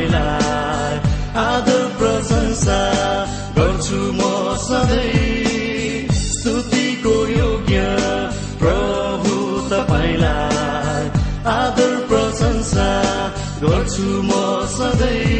तपाईँलाई आदर प्रशंसा गर्छु म सधैँ। स्तुतिको योग्य प्रभु तपाईँलाई आदर प्रशंसा गर्छु म सधैँ।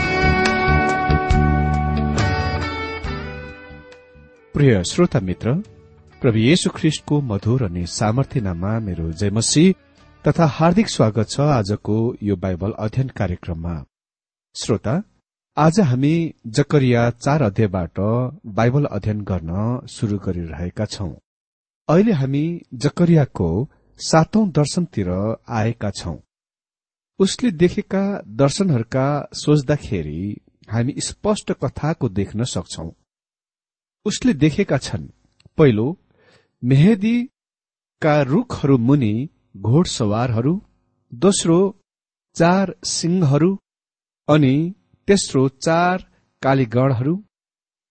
प्रिय श्रोता मित्र प्रभु येशु ख्रिष्टको मधुर अनि सामर्थ्यनामा मेरो जयमसी तथा हार्दिक स्वागत छ आजको यो बाइबल अध्ययन कार्यक्रममा। श्रोता आज हामी जकरिया चार अध्यायबाट बाइबल अध्ययन गर्न शुरू गरिरहेका छौं। अहिले हामी जकरियाको सातौं दर्शनतिर आएका छौं। उसले देखेका दर्शनहरूका सोच्दाखेरि हामी स्पष्ट कथाको देख्न सक्छौं। उसले देखेका छन्। पहिलो मेहेदीका रूखहरू मुनि घोडसवारहरू दोस्रो चार सिंहहरू अनि तेस्रो चार कालीगढहरू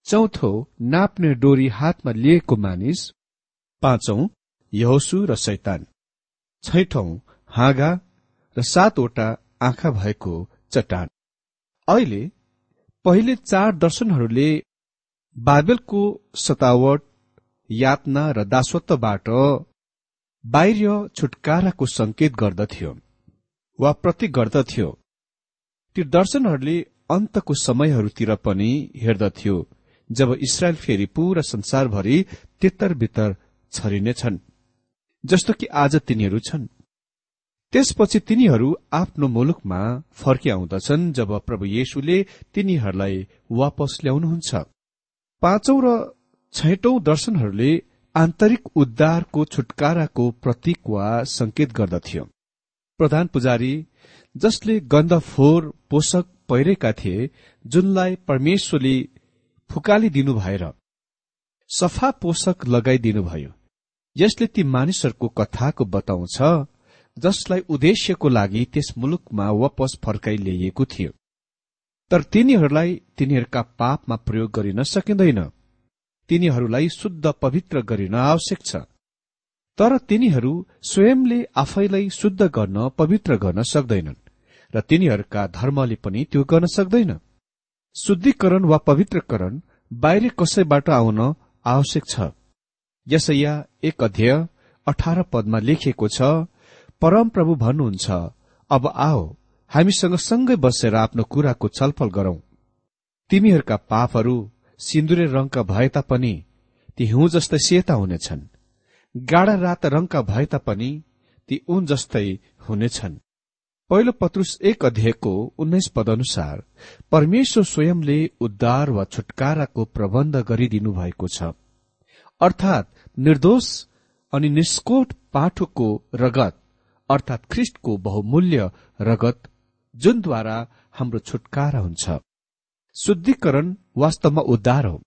चौथो नाप्ने डोरी हातमा लिएको मानिस पाँचौं यहोसु र शैतान छैठौं हाँगा र सातवटा आँखा भएको चट्टान। अहिले पहिले चार दर्शनहरूले बाइबलको सतावट यातना र दासत्वबाट बाहिर छुटकाराको संकेत गर्दथ्यो वा प्रतीक गर्दथ्यो ती दर्शनहरूले अन्तको समयहरूतिर पनि हेर्दथ्यो जब इसरायल फेरि पूरा संसारभरि तितर बितर छरिनेछन् जस्तो कि आज तिनीहरू छन्। त्यसपछि तिनीहरू आफ्नो मुलुकमा फर्किआउँदछन् जब प्रभु येशुले तिनीहरूलाई वापस ल्याउनुहुन्छ। पाँचौं र छैटौं दर्शनहरूले आन्तरिक उद्धारको छुटकाराको प्रतीक वा संकेत गर्दथ्यो। प्रधान पुजारी जसले गन्धफोर पोषक पहिरेका थिए जुनलाई परमेश्वरले फुकालिदिनु भएर सफा पोषक लगाइदिनुभयो। यसले ती मानिसहरूको कथाको बताउँछ जसलाई उद्देश्यको लागि त्यस मुलुकमा वापस फर्काइ ल्याइएको थियो। तर तिनीहरूलाई तिनीहरूका पापमा प्रयोग गरिन सकिँदैन। तिनीहरूलाई शुद्ध पवित्र गरिन आवश्यक छ। तर तिनीहरू स्वयंले आफैलाई शुद्ध गर्न पवित्र गर्न सक्दैनन् र तिनीहरूका धर्मले पनि त्यो गर्न सक्दैन। शुद्धिकरण वा पवित्रकरण बाहिर कसैबाट आउन आवश्यक छ। यसैया एक अध्यय अठार पदमा लेखिएको छ परमप्रभु भन्नुहुन्छ अब आओ हामीसँग सँगै बसेर आफ्नो कुराको छलफल गरौं। तिमीहरूका पापहरू सिन्दुरे रंगका भए तापनि ती हिउँ जस्तै सेता हुनेछन्। गाढ़ा रात रंगका भए तापनि ती उन जस्तै हुनेछन्। पहिलो पत्रुस एक अध्यायको उन्नाइस पद अनुसार परमेश्वर स्वयंले उद्धार वा छुटकाराको प्रबन्ध गरिदिनु भएको छ। अर्थात निर्दोष अनि निष्कोट पाठोको रगत अर्थात ख्रिष्टको बहुमूल्य रगत जुनद्वारा हाम्रो छुटकारा हुन्छ। शुद्धिकरण वास्तवमा उद्धार हो।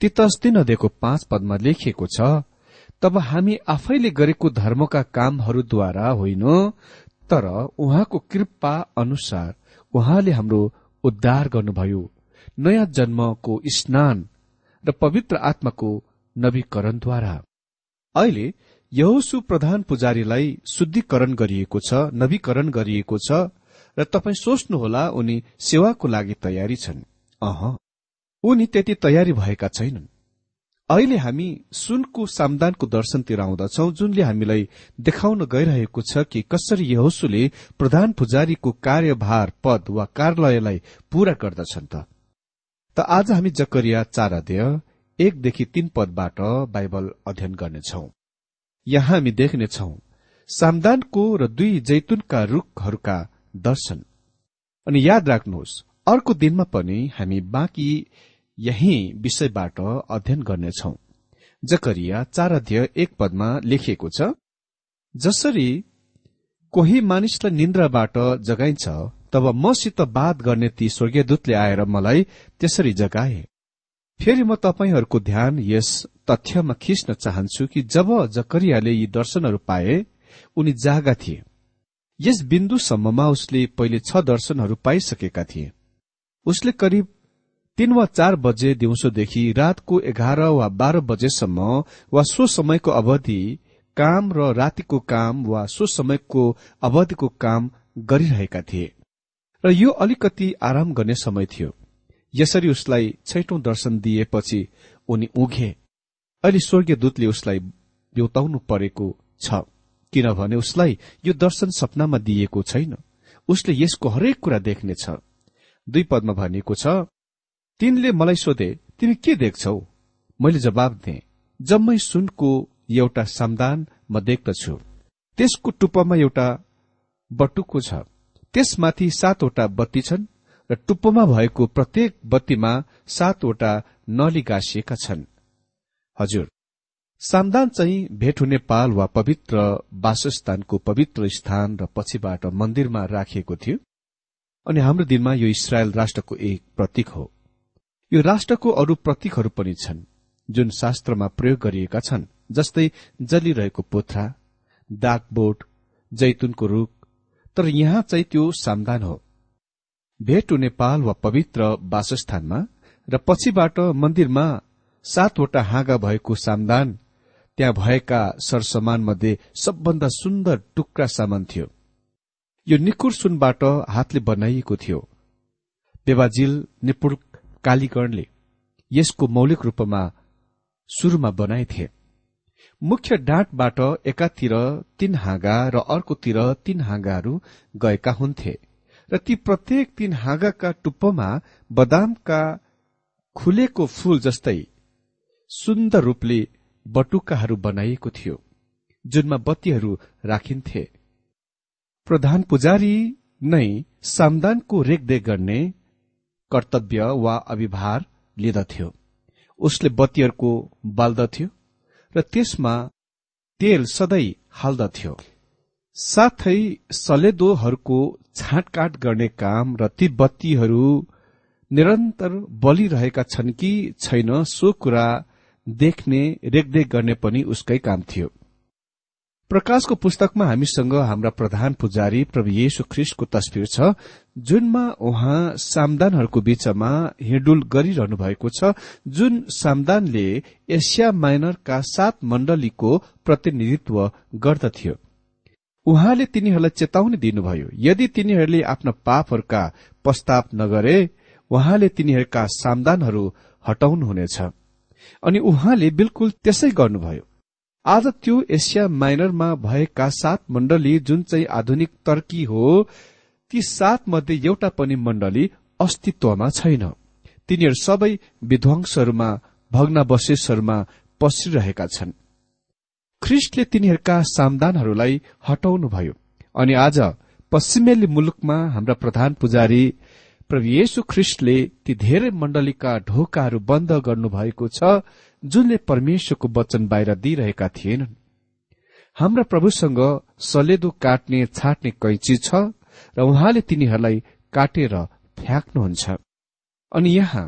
तितस तीन नदिएको पाँच पदमा लेखिएको छ तब हामी आफैले गरेको धर्मका कामहरूद्वारा होइन तर उहाँको कृपा अनुसार उहाँले हाम्रो उद्धार गर्नुभयो। नयाँ जन्मको स्नान र पवित्र आत्माको नवीकरणद्वारा। अहिले यहोसु प्रधान पुजारीलाई शुद्धिकरण गरिएको छ नवीकरण गरिएको छ र तपाईँ सोच्नुहोला उनी सेवाको लागि तयारी छन्। अह। उनी त्यति तयारी भएका छैनन्। अहिले हामी सुनको सामदानको दर्शनतिर आउँदछौ जुनले हामीलाई देखाउन गइरहेको छ कि कसरी यहोसुले प्रधान पुजारीको कार्यभार पद वा कार्यालयलाई पूरा गर्दछन् त। त आज हामी जकरिया चार अध्यय एकदेखि तीन पदबाट बाइबल अध्ययन गर्नेछौ। यहाँ हामी देख्नेछौ सामदानको र दुई जैतुनका रूखहरूका दर्शन। अनि याद राख्नुहोस् अर्को दिनमा पनि हामी बाँकी यही विषयबाट अध्ययन गर्नेछौ। जकरिया चार अध्यय एक पदमा लेखिएको छ जसरी कोही मानिसलाई निन्द्राबाट जगाइन्छ तब मसित बात गर्ने ती स्वर्गीयदूतले आएर मलाई त्यसरी जगाए। फेरि म तपाईँहरूको ध्यान यस तथ्यमा खिच्न चाहन्छु कि जब जकरियाले यी दर्शनहरू पाए उनी जागा थिए। यस बिन्दुसम्ममा उसले पहिले छ दर्शनहरू पाइसकेका थिए। उसले करिब तीन वा चार बजे दिउँसोदेखि रातको एघार वा बाह्र बजेसम्म वा सो समयको अवधि काम र रातिको काम वा सो समयको अवधिको काम गरिरहेका थिए। र यो अलिकति आराम गर्ने समय थियो। यसरी उसलाई छैटौं दर्शन दिएपछि उनी उघे अहिले स्वर्गीय दूतले उसलाई ब्यौताउनु परेको छ। किनभने उसलाई यो दर्शन सपनामा दिइएको छैन। उसले यसको हरेक कुरा देख्नेछ। दुई पदमा भनिएको छ तिनले मलाई सोधे तिमी के देख्छौ? मैले जवाब दिएँ जम्मै सुनको एउटा सामदान म देख्दछु। त्यसको टुप्पामा एउटा बटुको छ। त्यसमाथि सातवटा बत्ती छन् र टुप्पोमा भएको प्रत्येक बत्तीमा सातवटा नली गाँसिएका छन्। हजुर सामदान चाहिँ भेट हुने पाल वा पवित्र वासस्थानको पवित्र स्थान र पछिबाट मन्दिरमा राखिएको थियो। अनि हाम्रो दिनमा यो इसरायल राष्ट्रको एक प्रतीक हो। यो राष्ट्रको अरू प्रतीकहरू पनि छन् जुन शास्त्रमा प्रयोग गरिएका छन् जस्तै जलिरहेको पोथ्रा डाकबोट जैतुनको रूख तर यहाँ चाहिँ त्यो सामदान हो। भेट हुने पाल वा पवित्र वासस्थानमा र पछिबाट मन्दिरमा सातवटा हाँगा भएको सामदान त्यहाँ भएका सरसमान मध्ये सबभन्दा सुन्दर टुक्रा सामान थियो। यो निकुर सुनबाट हातले बनाइएको थियो। बेबाजिल निपुण कालीगणले यसको मौलिक रूपमा शुरूमा बनाएथे। मुख्य डाँटबाट एकातिर तीन हाँगा र अर्कोतिर तीन हाँगाहरू गएका हुन्थे र ती प्रत्येक तीन हाँगाका टुप्पोमा बदामका खुलेको फूल जस्तै सुन्दर रूपले बटुकाहरू बनाइएको थियो जुनमा बत्तीहरू राखिन्थे। प्रधान पुजारी नै सामदानको रेखदेख गर्ने कर्तव्य वा अभिभार लिँदथ्यो। उसले बत्तीहरूको बाल्दथ्यो र त्यसमा तेल सधैँ हाल्दथ्यो। साथै सलेदोहरूको छाँटकाट गर्ने काम र ती बत्तीहरू निरन्तर बलिरहेका छन् कि छैन सो कुरा देख्ने रेखदेख गर्ने पनि उसकै काम थियो। प्रकाशको पुस्तकमा हामीसँग हाम्रा प्रधान पुजारी प्रभु येशु ख्रिस्टको तस्विर छ जुनमा उहाँ सामदानहरूको बीचमा हिँडुल गरिरहनु भएको छ जुन सामदानले एसिया माइनरका सात मण्डलीको प्रतिनिधित्व गर्दथ्यो। उहाँले तिनीहरूलाई चेतावनी दिनुभयो यदि तिनीहरूले आफ्ना पापहरूका प्रस्ताव नगरे उहाँले तिनीहरूका सामदानहरू हटाउनुहुनेछ। अनि उहाँले बिल्कुल त्यसै गर्नुभयो। आज त्यो एसिया माइनरमा भएका सात मण्डली जुन चाहिँ आधुनिक तर्की हो ती सात मध्ये एउटा पनि मण्डली अस्तित्वमा छैन। तिनीहरू सबै विध्वंसहरूमा भग्नावशेषहरूमा पसिरहेका छन्। ख्रिस्टले तिनीहरूका सामदानहरूलाई हटाउनुभयो। अनि आज पश्चिमेली मुलुकमा हाम्रा प्रधान पुजारी प्रभु येशु ख्रिस्टले ती धेरै मण्डलीका ढोकाहरू बन्द गर्नुभएको छ जुनले परमेश्वरको वचन बाहिर दिइरहेका थिएनन्। हाम्रा प्रभुसँग सलेदो काट्ने छाट्ने कैची छ र उहाँले तिनीहरूलाई काटेर फ्याँक्नुहुन्छ। अनि यहाँ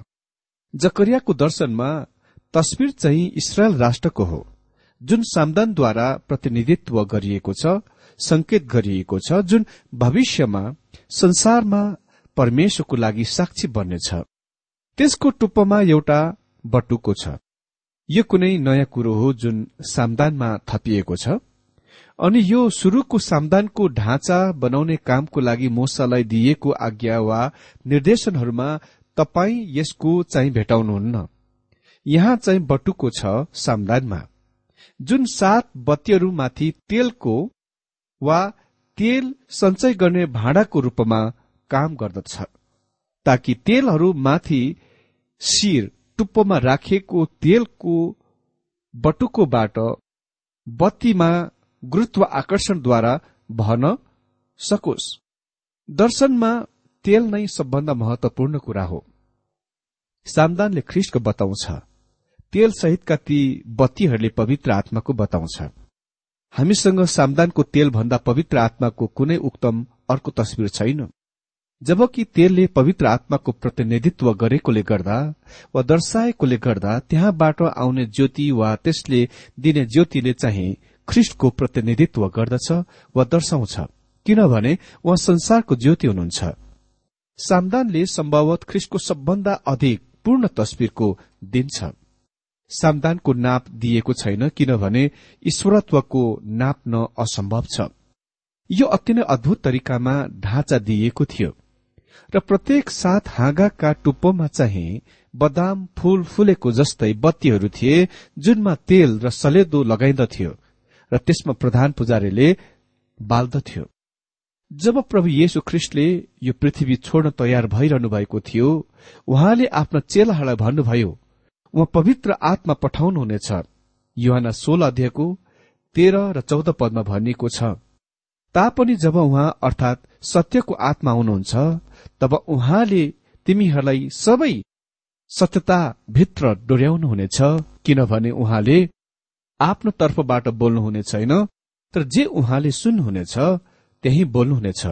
जकरियाको दर्शनमा तस्विर चाहिँ इसरायल राष्ट्रको हो जुन सामदानद्वारा प्रतिनिधित्व गरिएको छ संकेत गरिएको छ जुन भविष्यमा संसारमा परमेश्वरको लागि साक्षी बन्नेछ। त्यसको टुप्पोमा एउटा बटुको छ। यो कुनै नयाँ कुरो हो जुन सामदानमा थपिएको छ। अनि यो सुरुको सामदानको ढाँचा बनाउने कामको लागि मोसालाई दिइएको आज्ञा वा निर्देशनहरूमा तपाई यसको चाहिँ भेटाउनुहुन्न। यहाँ चाहिँ बटुको छ सामदानमा। जुन सात बत्तीहरूमाथि तेलको वा तेल सञ्चय गर्ने भाँडाको रूपमा काम गर्दछ ताकि तेलहरूमाथि शिर टुप्पोमा राखिएको तेलको बटुकोबाट बत्तीमा गुरुत्व आकर्षणद्वारा भन सकोस्। दर्शनमा तेल नै सबभन्दा महत्वपूर्ण कुरा हो। सामदानले ख्रिस्टको बताउँछ। तेल सहितका ती बत्तीहरूले पवित्र आत्माको बताउँछ। हामीसँग सामदानको तेल भन्दा पवित्र आत्माको कुनै उक्तम अर्को तस्विर छैन। जबकि तेलले पवित्र आत्माको प्रतिनिधित्व गरेकोले गर्दा वा दर्शाएकोले गर्दा त्यहाँबाट आउने ज्योति वा त्यसले दिने ज्योतिले चाहिँ ख्रिष्टको प्रतिनिधित्व गर्दछ वा दर्शाउँछ। किनभने उहाँ संसारको ज्योति हुनुहुन्छ। सामदानले सम्भवत ख्रिस्टको सबभन्दा अधिक पूर्ण तस्विरको दिन छ। सामदानको नाप दिएको छैन किनभने ईश्वरत्वको नाप्न असम्भव छ। यो अति नै अद्भुत तरिकामा ढाँचा दिइएको थियो। र प्रत्येक सात हाँगाका टुप्पोमा चाहिँ बदाम फूल फुलेको जस्तै बत्तीहरू थिए जुनमा तेल र सलेदो लगाइन्दथ्यो र त्यसमा प्रधान पुजारीले बाल्दथ्यो जब प्रभु येशु ख्रिस्टले यो पृथ्वी छोड्न तयार भइरहनु भएको थियो उहाँले आफ्ना चेलाहरूलाई भन्नुभयो उहाँ पवित्र आत्मा पठाउनुहुनेछ। युहान सोह्र अध्यायको तेह्र र चौध पदमा भनिएको छ। तापनि जब उहाँ अर्थात सत्यको आत्मा हुनुहुन्छ तब उहाँले तिमीहरूलाई सबै सत्यता भित्र डोर्याउनुहुनेछ किनभने उहाँले आफ्नो तर्फबाट बोल्नुहुने छैन तर जे उहाँले सुन्नुहुनेछ त्यही बोल्नुहुनेछ।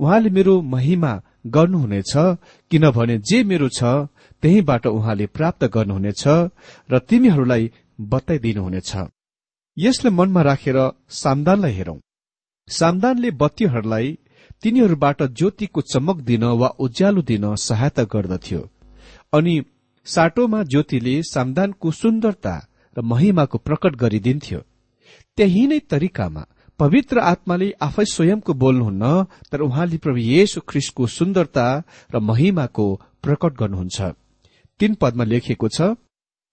उहाँले मेरो महिमा गर्नुहुनेछ किनभने जे मेरो छ त्यहीबाट उहाँले प्राप्त गर्नुहुनेछ र तिमीहरूलाई बताइदिनुहुनेछ। यसले मनमा राखेर सामदानलाई हेरौं। सामदानले बत्तीहरूलाई तिनीहरूबाट ज्योतिको चमक दिन वा उज्यालो दिन सहायता गर्दथ्यो। अनि साटोमा ज्योतिले सामदानको सुन्दरता र महिमाको प्रकट गरिदिन्थ्यो। त्यही नै तरिकामा पवित्र आत्माले आफै स्वयंको बोल्नुहुन्न तर उहाँले प्रभु येशु ख्रिस्टको सुन्दरता र महिमाको प्रकट गर्नुहुन्छ। तीन पदमा लेखिएको छ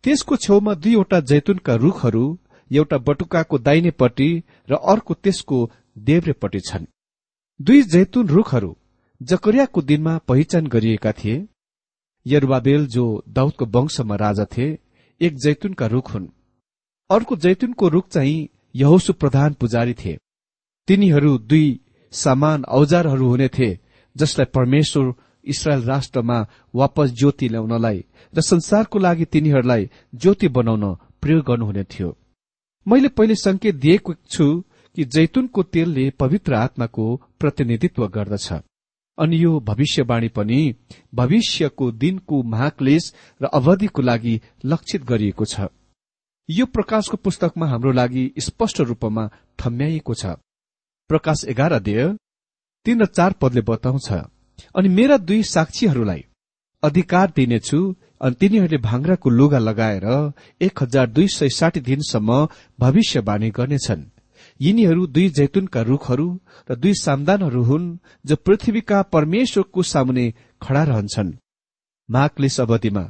त्यसको छेउमा दुईवटा जैतुनका रूखहरू एउटा बटुकाको दाहिनेपट्टि र अर्को त्यसको देब्रेपट्टि छन्। दुई जैतुन रूखहरू जकरियाको दिनमा पहिचान गरिएका थिए। यरुबाबेल जो दाउदको वंशमा राजा थिए एक जैतुनका रूख हुन्। अर्को जैतुनको रूख चाहिँ यहोसु प्रधान पुजारी थिए। तिनीहरू दुई समान औजारहरू हुने थिए जसलाई परमेश्वर इसरायल राष्ट्रमा वापस ज्योति ल्याउनलाई र संसारको लागि तिनीहरूलाई ज्योति बनाउन प्रयोग गर्नुहुने थियो। मैले पहिले संकेत दिएको छु कि जैतुनको तेलले पवित्र आत्माको प्रतिनिधित्व गर्दछ। अनि यो भविष्यवाणी पनि भविष्यको दिनको महाक्लेश र अवधिको लागि लक्षित गरिएको छ। यो प्रकाशको पुस्तकमा हाम्रो लागि स्पष्ट रूपमा ठम्याइएको छ। प्रकाश एघार अध्यय तीन र चार पदले बताउँछ अनि मेरा दुई साक्षीहरूलाई अधिकार दिनेछु अनि तिनीहरूले भाङ्राको लुगा लगाएर एक हजार दुई सय साठी दिनसम्म भविष्यवाणी गर्नेछन्। यिनीहरू दुई जैतुनका रूखहरू र दुई सामदानहरू हुन् जो पृथ्वीका परमेश्वरको सामुने खड़ा रहन्छन्। महाक्लेश अवधिमा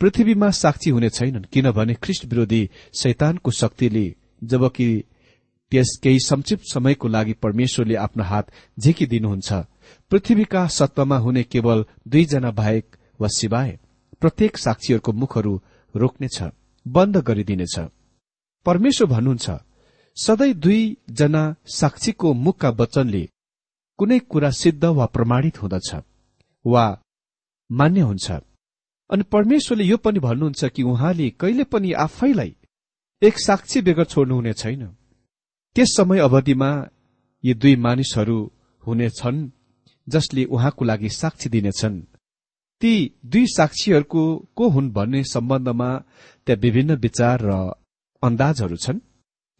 पृथ्वीमा साक्षी हुने छैनन् किनभने ख्रिस्ट विरोधी शैतानको शक्तिले जबकि त्यस केही संक्षिप्त समयको लागि परमेश्वरले आफ्नो हात झिकिदिनुहुन्छ। पृथ्वीका सत्वमा हुने केवल दुईजना बाहेक वा सिवाय प्रत्येक साक्षीहरूको मुखहरू रोक्नेछ बन्द गरिदिनेछ। परमेश्वर भन्नुहुन्छ सधैँ दुईजना साक्षीको मुखका वचनले कुनै कुरा सिद्ध वा प्रमाणित हुँदछ वा मान्य हुन्छ। अनि परमेश्वरले यो पनि भन्नुहुन्छ कि उहाँले कहिले पनि आफैलाई एक साक्षी बेगर छोड्नुहुने छैन। त्यस समय अवधिमा यी दुई मानिसहरू हुनेछन् जसले उहाँको लागि साक्षी दिनेछन्। ती दुई साक्षीहरूको को हुन् भन्ने सम्बन्धमा त्यहाँ विभिन्न विचार र अन्दाजहरू छन्।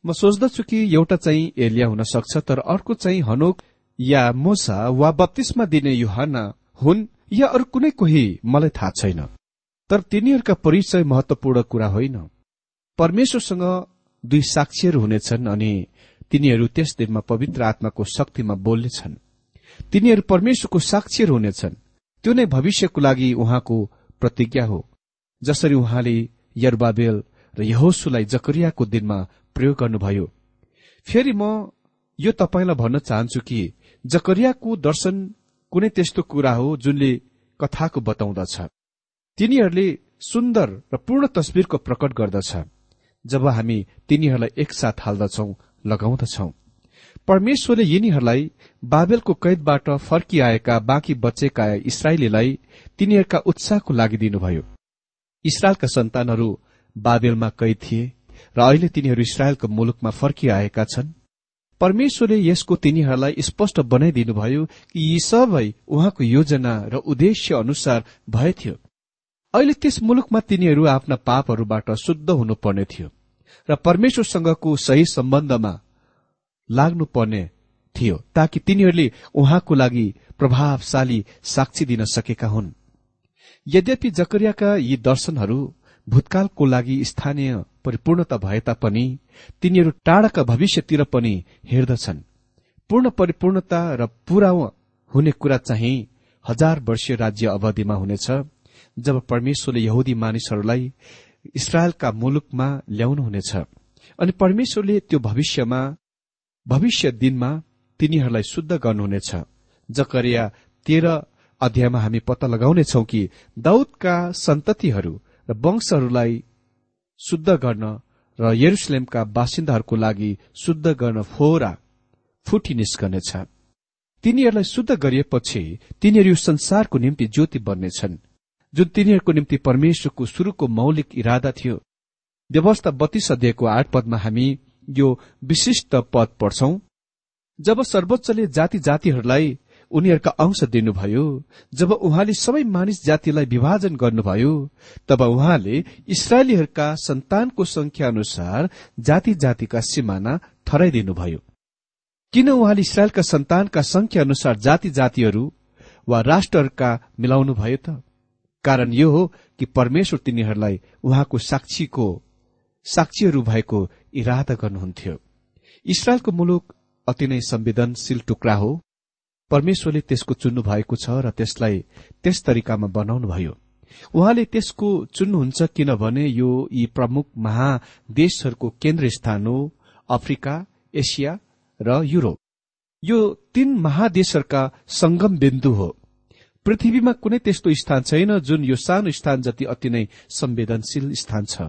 म सोच्दछु कि एउटा चाहिँ एलिया हुन सक्छ तर अर्को चाहिँ हनोक या मोसा वा बत्तीसमा दिने युहाना हुन् या अरू कुनै कोही मलाई थाहा छैन। तर तिनीहरूका परिचय महत्वपूर्ण कुरा होइन। परमेश्वरसँग दुई साक्षीहरू हुनेछन् अनि तिनीहरू त्यस दिनमा पवित्र आत्माको शक्तिमा बोल्नेछन्। तिनीहरू परमेश्वरको साक्षीहरू हुनेछन्। त्यो नै भविष्यको लागि उहाँको प्रतिज्ञा हो। जसरी उहाँले यरबाबेल र यहोसुलाई जकरियाको दिनमा प्रयोग गर्नुभयो। फेरि म यो तपाईँलाई भन्न चाहन्छु कि जकरियाको दर्शन कुनै त्यस्तो कुरा हो जुनले कथाको बताउँदछ। तिनीहरूले सुन्दर र पूर्ण तस्विरको प्रकट गर्दछ। जब हामी तिनीहरूलाई एकसाथ हाल्दछौ लगाउँदछौ। परमेश्वरले यिनीहरूलाई बाबेलको कैदबाट फर्किआएका बाँकी बचेका इसरायलीलाई तिनीहरूका उत्साहको लागि दिनुभयो। इसरायलका सन्तानहरू बाबेलमा कैद थिए। र अहिले तिनीहरू इसरायलको मुलुकमा फर्किआएका छन्। परमेश्वरले यसको तिनीहरूलाई स्पष्ट बनाइदिनुभयो कि यी सबै उहाँको योजना र उद्देश्य अनुसार भएथ्यो अहिले त्यस मुलुकमा तिनीहरू आफ्ना पापहरूबाट शुद्ध हुनुपर्ने थियो र परमेश्वरसँगको सही सम्बन्धमा लाग्नुपर्ने थियो ताकि तिनीहरूले उहाँको लागि प्रभावशाली साक्षी दिन सकेका हुन्। यद्यपि जकरियाका यी दर्शनहरू भूतकालको लागि स्थानीय परिपूर्णता भए तापनि तिनीहरू टाढाका भविष्यतिर पनि हेर्दछन्। पूर्ण परिपूर्णता र पूरा हुने कुरा चाहिँ हजार वर्षीय राज्य अवधिमा हुनेछ जब परमेश्वरले यहुदी मानिसहरूलाई इसरायलका मुलुकमा ल्याउनुहुनेछ। अनि परमेश्वरले त्यो भविष्यमा भविष्य दिनमा तिनीहरूलाई शुद्ध गर्नुहुनेछ। जकरिया तेह्र अध्यायमा हामी पत्ता लगाउनेछौ कि दाउदका सन्ततिहरू र वंशहरूलाई शुद्ध गर्न र यरुसलेमका बासिन्दाहरूको लागि शुद्ध गर्न फोहोरा फुटी निस्कनेछ। तिनीहरूलाई शुद्ध गरिएपछि तिनीहरू यो संसारको निम्ति ज्योति बन्नेछन्। जुन तिनीहरूको निम्ति परमेश्वरको शुरूको मौलिक इरादा थियो। व्यवस्था बत्तीस अध्यायको आठ पदमा हामी यो विशिष्ट पद पढ्छौं। जब सर्वोच्चले जाति जातिहरूलाई उनीहरूका अंश दिनुभयो। जब उहाँले सबै मानिस जातिलाई विभाजन गर्नुभयो तब उहाँले इसरायलीहरूका सन्तानको संख्या अनुसार जाति जातिका सिमाना ठहराइदिनुभयो। किन उहाँले इसरायलका सन्तानका संख्या अनुसार जाति जातिहरू वा राष्ट्रहरूका मिलाउनु भयो त? कारण यो हो कि परमेश्वर तिनीहरूलाई उहाँको साक्षीको साक्षीहरू भएको इरादा गर्नुहुन्थ्यो। इसरायलको मुलुक अति नै संवेदनशील टुक्रा हो। परमेश्वरले त्यसको चुन्नु भएको छ र त्यसलाई त्यस तरिकामा बनाउनुभयो उहाँले त्यसको चुन्नुहुन्छ किनभने यो यी प्रमुख महादेशहरूको केन्द्र स्थान हो अफ्रिका एसिया र युरोप। यो तीन महादेशहरूका संगम बिन्दु हो। पृथ्वीमा कुनै त्यस्तो स्थान छैन जुन यो सानो स्थान जति अति नै संवेदनशील स्थान छ।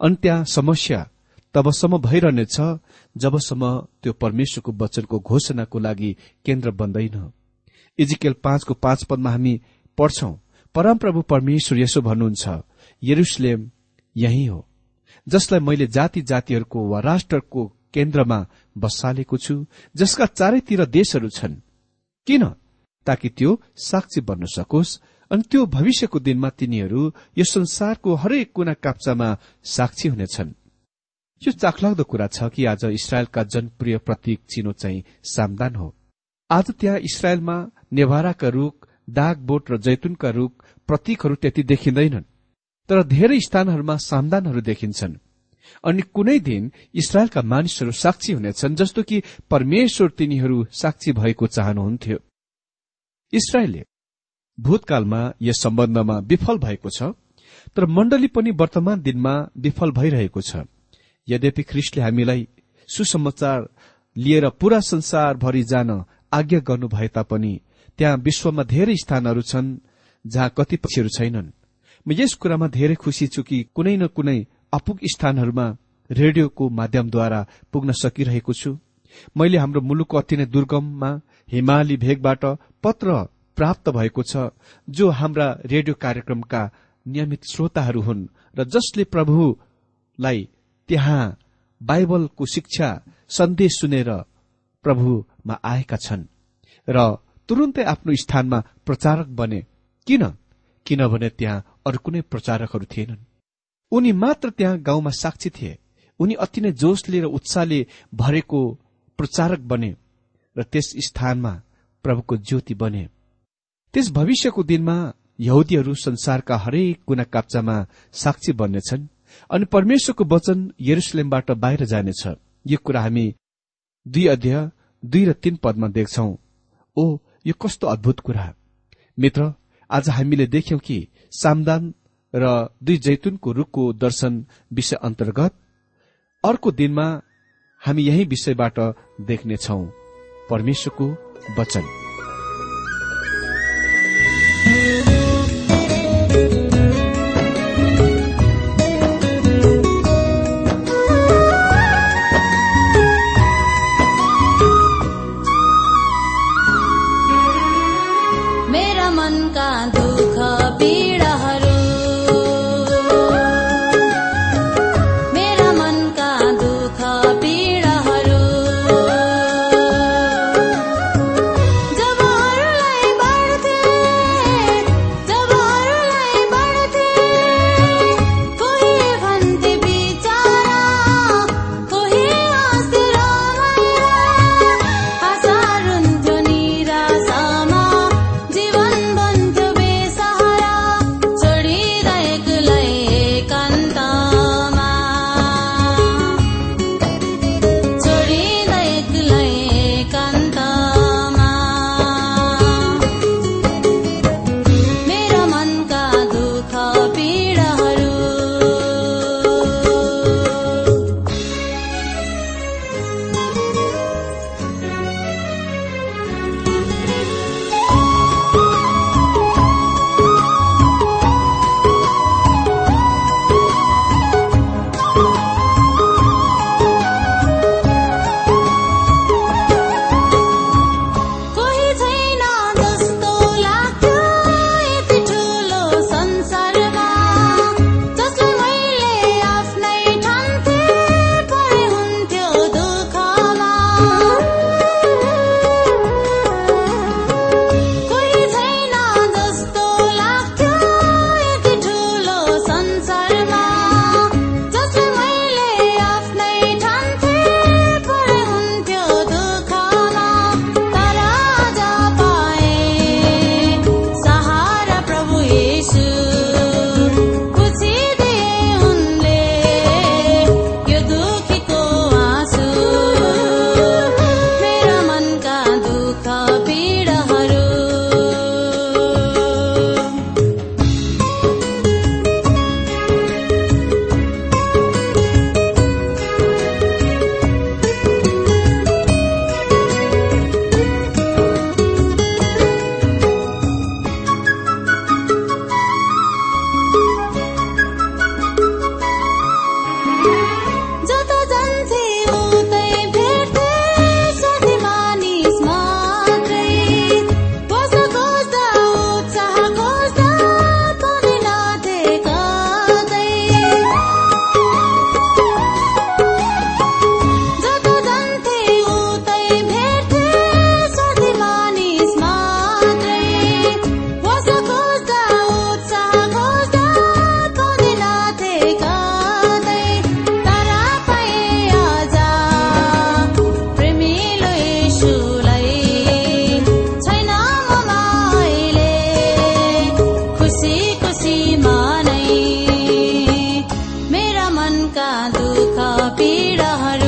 अनि त्यहाँ समस्या तबसम्म भइरहनेछ जबसम्म त्यो परमेश्वरको वचनको घोषणाको लागि केन्द्र बन्दैन। इजिकेल पाँचको पाँच पदमा हामी पढ्छौं परमप्रभु परमेश्वर यसो भन्नुहुन्छ यरुसलेम यही हो जसलाई मैले जाति जातिहरूको वा राष्ट्रको केन्द्रमा बसालेको छु जसका चारैतिर देशहरू छन्। किन? ताकि त्यो साक्षी बन्न सकोस् अनि त्यो भविष्यको दिनमा तिनीहरू यो संसारको हरेक कुना काप्चामा साक्षी हुनेछन्। यो चाखलाग्दो कुरा छ कि आज इसरायलका जनप्रिय प्रतीक चिनो चाहिँ सामदान हो। आज त्यहाँ इसरायलमा नेभाराका रूख बोट र जैतुनका रूख प्रतीकहरू त्यति देखिँदैनन् तर धेरै स्थानहरूमा सामदानहरू देखिन्छन्। अनि कुनै दिन इसरायलका मानिसहरू साक्षी हुनेछन् जस्तो कि परमेश्वर तिनीहरू साक्षी भएको चाहनुहुन्थ्यो। इसरायलले भूतकालमा यस सम्बन्धमा विफल भएको छ तर मण्डली पनि वर्तमान दिनमा विफल भइरहेको छ। यद्यपि ख्रिस्टले हामीलाई सुसमाचार लिएर पूरा संसारभरि जान आज्ञा गर्नु भए तापनि त्यहाँ विश्वमा धेरै स्थानहरू छन् जहाँ कतिपक्षहरू छैनन्। म यस कुरामा धेरै खुशी छु कि कुनै न कुनै अपुग स्थानहरूमा रेडियोको माध्यमद्वारा पुग्न सकिरहेको छु। मैले हाम्रो मुलुकको अति नै दुर्गममा हिमाली भेगबाट पत्र प्राप्त भएको छ जो हाम्रा रेडियो कार्यक्रमका नियमित श्रोताहरू हुन् र जसले प्रभुलाई त्यहाँ बाइबलको शिक्षा सन्देश सुनेर प्रभुमा आएका छन् र तुरुन्तै आफ्नो स्थानमा प्रचारक बने। किन? किनभने त्यहाँ अरू कुनै प्रचारकहरू थिएनन्। उनी मात्र त्यहाँ गाउँमा साक्षी थिए। उनी अति नै जोशले र उत्साहले भरेको प्रचारक बने र त्यस स्थानमा प्रभुको ज्योति बने। त्यस भविष्यको दिनमा यहुदीहरू संसारका हरेक कुना काप्चामा साक्षी बन्नेछन्। अनि परमेश्वरको वचन यरुसलेमबाट बाहिर जानेछ। यो कुरा हामी दुई अध्याय दुई र तीन पदमा देख्छौ। ओ यो कस्तो अद्भुत कुरा। मित्र आज हामीले देख्यौं कि सामदान र दुई जैतुनको रूखको दर्शन विषय अन्तर्गत अर्को दिनमा हामी यही विषयबाट देख्नेछौ। परमेश्वरको वचन। मनका दुःख पीडाहरू